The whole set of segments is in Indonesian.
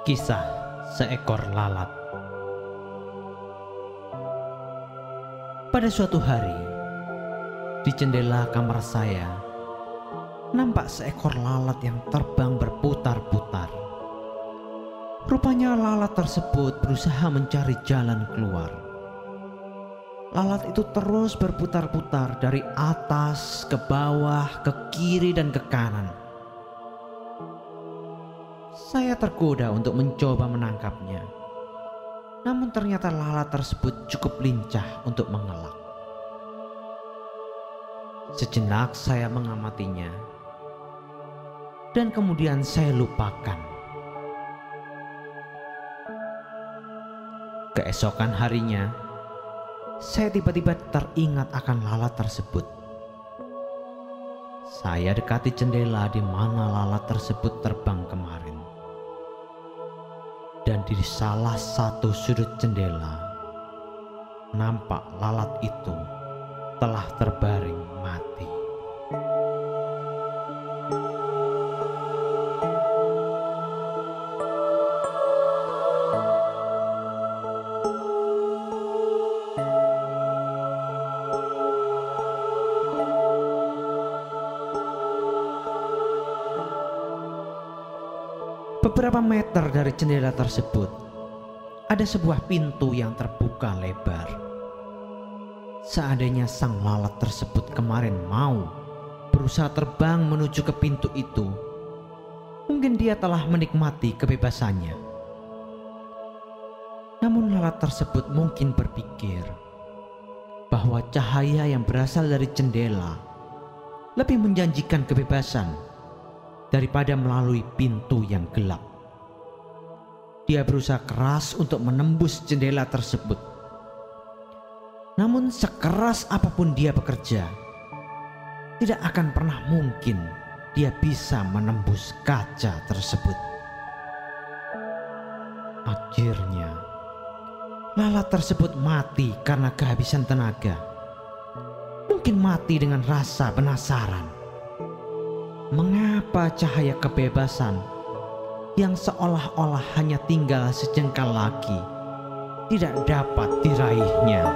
Kisah seekor lalat. Pada suatu hari, di jendela kamar saya, nampak seekor lalat yang terbang berputar-putar. Rupanya lalat tersebut berusaha mencari jalan keluar. Lalat itu terus berputar-putar dari atas ke bawah, ke kiri dan ke kanan. Saya tergoda untuk mencoba menangkapnya. Namun ternyata lalat tersebut cukup lincah untuk mengelak. Sejenak saya mengamatinya. Dan kemudian saya lupakan. Keesokan harinya, saya tiba-tiba teringat akan lalat tersebut. Saya dekati jendela di mana lalat tersebut terbang kemarin. Dan di salah satu sudut jendela, nampak lalat itu telah terbaring mati. Beberapa meter dari jendela tersebut, ada sebuah pintu yang terbuka lebar. Seandainya sang lalat tersebut kemarin mau berusaha terbang menuju ke pintu itu, mungkin dia telah menikmati kebebasannya. Namun lalat tersebut mungkin berpikir bahwa cahaya yang berasal dari jendela lebih menjanjikan kebebasan daripada melalui pintu yang gelap. Dia berusaha keras untuk menembus jendela tersebut. Namun sekeras apa pun dia bekerja, tidak akan pernah mungkin dia bisa menembus kaca tersebut. Akhirnya, lalat tersebut mati karena kehabisan tenaga. Mungkin mati dengan rasa penasaran mengapa cahaya kebebasan yang seolah-olah hanya tinggal sejengkal lagi tidak dapat diraihnya.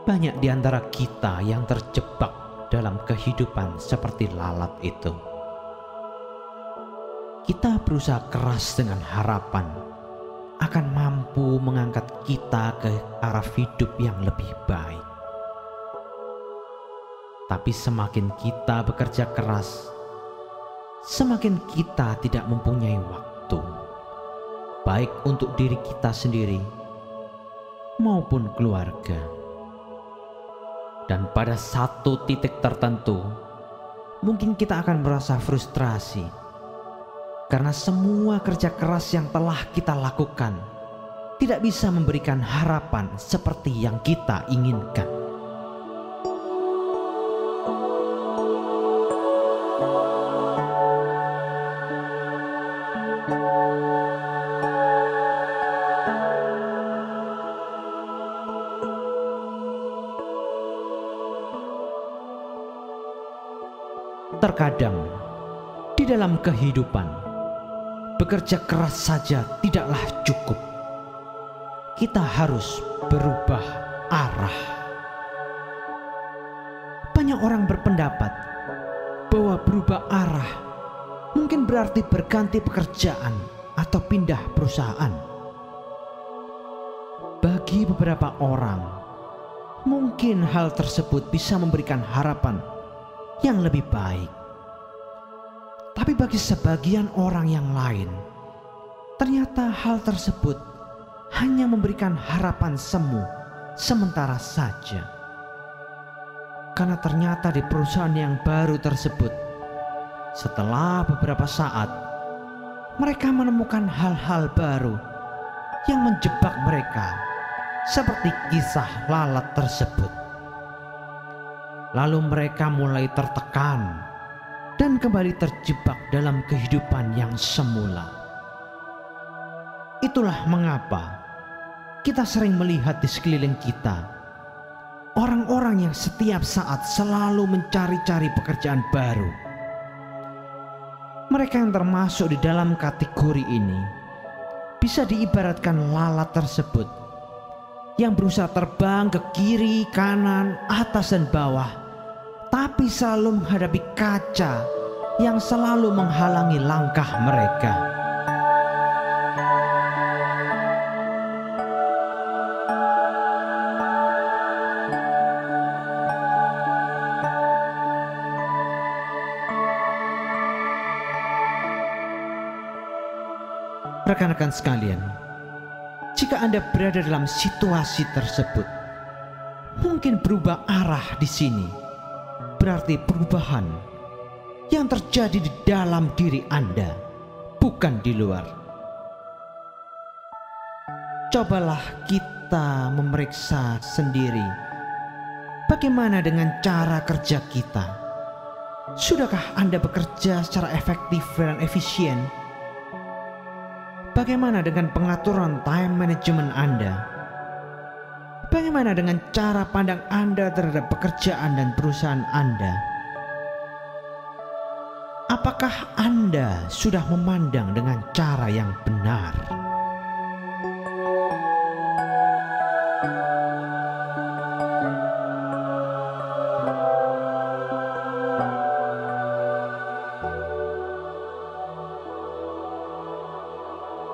Banyak di antara kita yang terjebak dalam kehidupan seperti lalat itu. Kita berusaha keras dengan harapan akan mampu mengangkat kita ke arah hidup yang lebih baik. Tapi semakin kita bekerja keras, semakin kita tidak mempunyai waktu, baik untuk diri kita sendiri maupun keluarga dan pada satu titik tertentu, mungkin kita akan merasa frustrasi karena semua kerja keras yang telah kita lakukan tidak bisa memberikan harapan seperti yang kita inginkan. Terkadang di dalam kehidupan, bekerja keras saja tidaklah cukup. Kita harus berubah arah. Banyak orang berpendapat bahwa berubah arah mungkin berarti berganti pekerjaan atau pindah perusahaan. Bagi beberapa orang, mungkin hal tersebut bisa memberikan harapan yang lebih baik. Tapi bagi sebagian orang yang lain, ternyata hal tersebut hanya memberikan harapan semu sementara saja. Karena ternyata di perusahaan yang baru tersebut, setelah beberapa saat, mereka menemukan hal-hal baru yang menjebak mereka, seperti kisah lalat tersebut. lalu mereka mulai tertekan dan kembali terjebak dalam kehidupan yang semula. Itulah mengapa kita sering melihat di sekeliling kita orang-orang yang setiap saat selalu mencari-cari pekerjaan baru. Mereka yang termasuk di dalam kategori ini bisa diibaratkan lalat tersebut yang berusaha terbang ke kiri, kanan, atas, dan bawah, tapi selalu menghadapi kaca yang selalu menghalangi langkah mereka. Rekan-rekan sekalian, jika Anda berada dalam situasi tersebut, mungkin berubah arah di sini berarti perubahan yang terjadi di dalam diri Anda, bukan di luar. Cobalah kita memeriksa sendiri bagaimana dengan cara kerja kita. Sudahkah Anda bekerja secara efektif dan efisien? Bagaimana dengan pengaturan time management Anda? Bagaimana dengan cara pandang Anda terhadap pekerjaan dan perusahaan Anda? Apakah Anda sudah memandang dengan cara yang benar?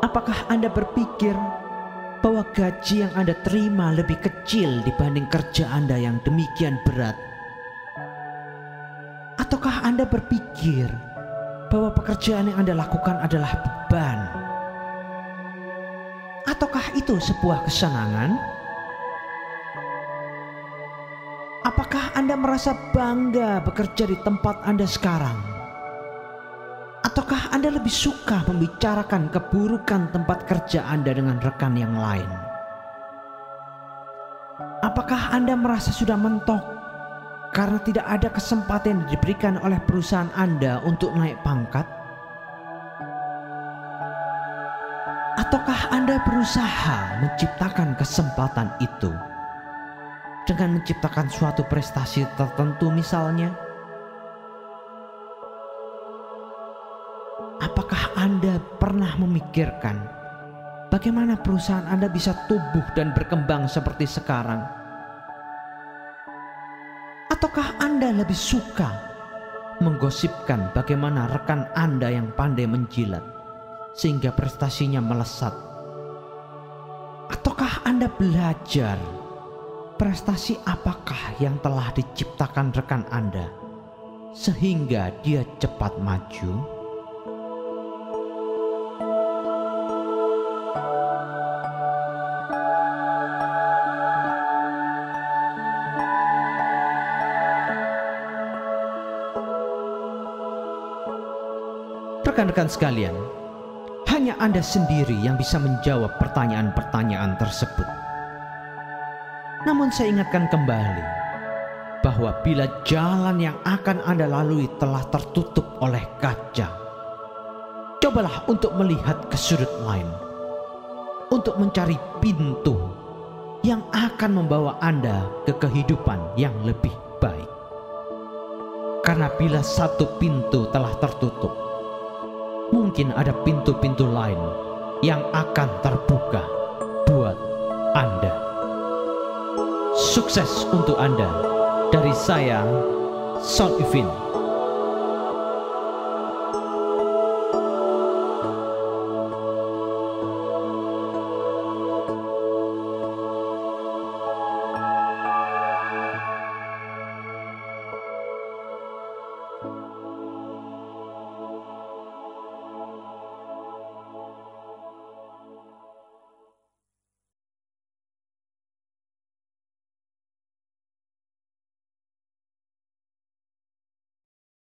Apakah Anda berpikir bahwa gaji yang Anda terima lebih kecil dibanding kerja Anda yang demikian berat? Ataukah Anda berpikir bahwa pekerjaan yang Anda lakukan adalah beban? Ataukah itu sebuah kesenangan? Apakah Anda merasa bangga bekerja di tempat Anda sekarang? Ataukah Anda lebih suka membicarakan keburukan tempat kerja Anda dengan rekan yang lain? Apakah Anda merasa sudah mentok karena tidak ada kesempatan yang diberikan oleh perusahaan Anda untuk naik pangkat? Ataukah Anda berusaha menciptakan kesempatan itu dengan menciptakan suatu prestasi tertentu misalnya? Anda pernah memikirkan bagaimana perusahaan Anda bisa tumbuh dan berkembang seperti sekarang? Ataukah Anda lebih suka menggosipkan bagaimana rekan Anda yang pandai menjilat sehingga prestasinya melesat? Ataukah Anda belajar prestasi apakah yang telah diciptakan rekan Anda sehingga dia cepat maju? Rekan-rekan sekalian, hanya Anda sendiri yang bisa menjawab pertanyaan-pertanyaan tersebut. Namun saya ingatkan kembali bahwa bila jalan yang akan Anda lalui telah tertutup oleh kaca, cobalah untuk melihat ke sudut lain, untuk mencari pintu yang akan membawa Anda ke kehidupan yang lebih baik. Karena bila satu pintu telah tertutup, mungkin ada pintu-pintu lain yang akan terbuka buat Anda. Sukses untuk Anda dari saya, Son Ivin.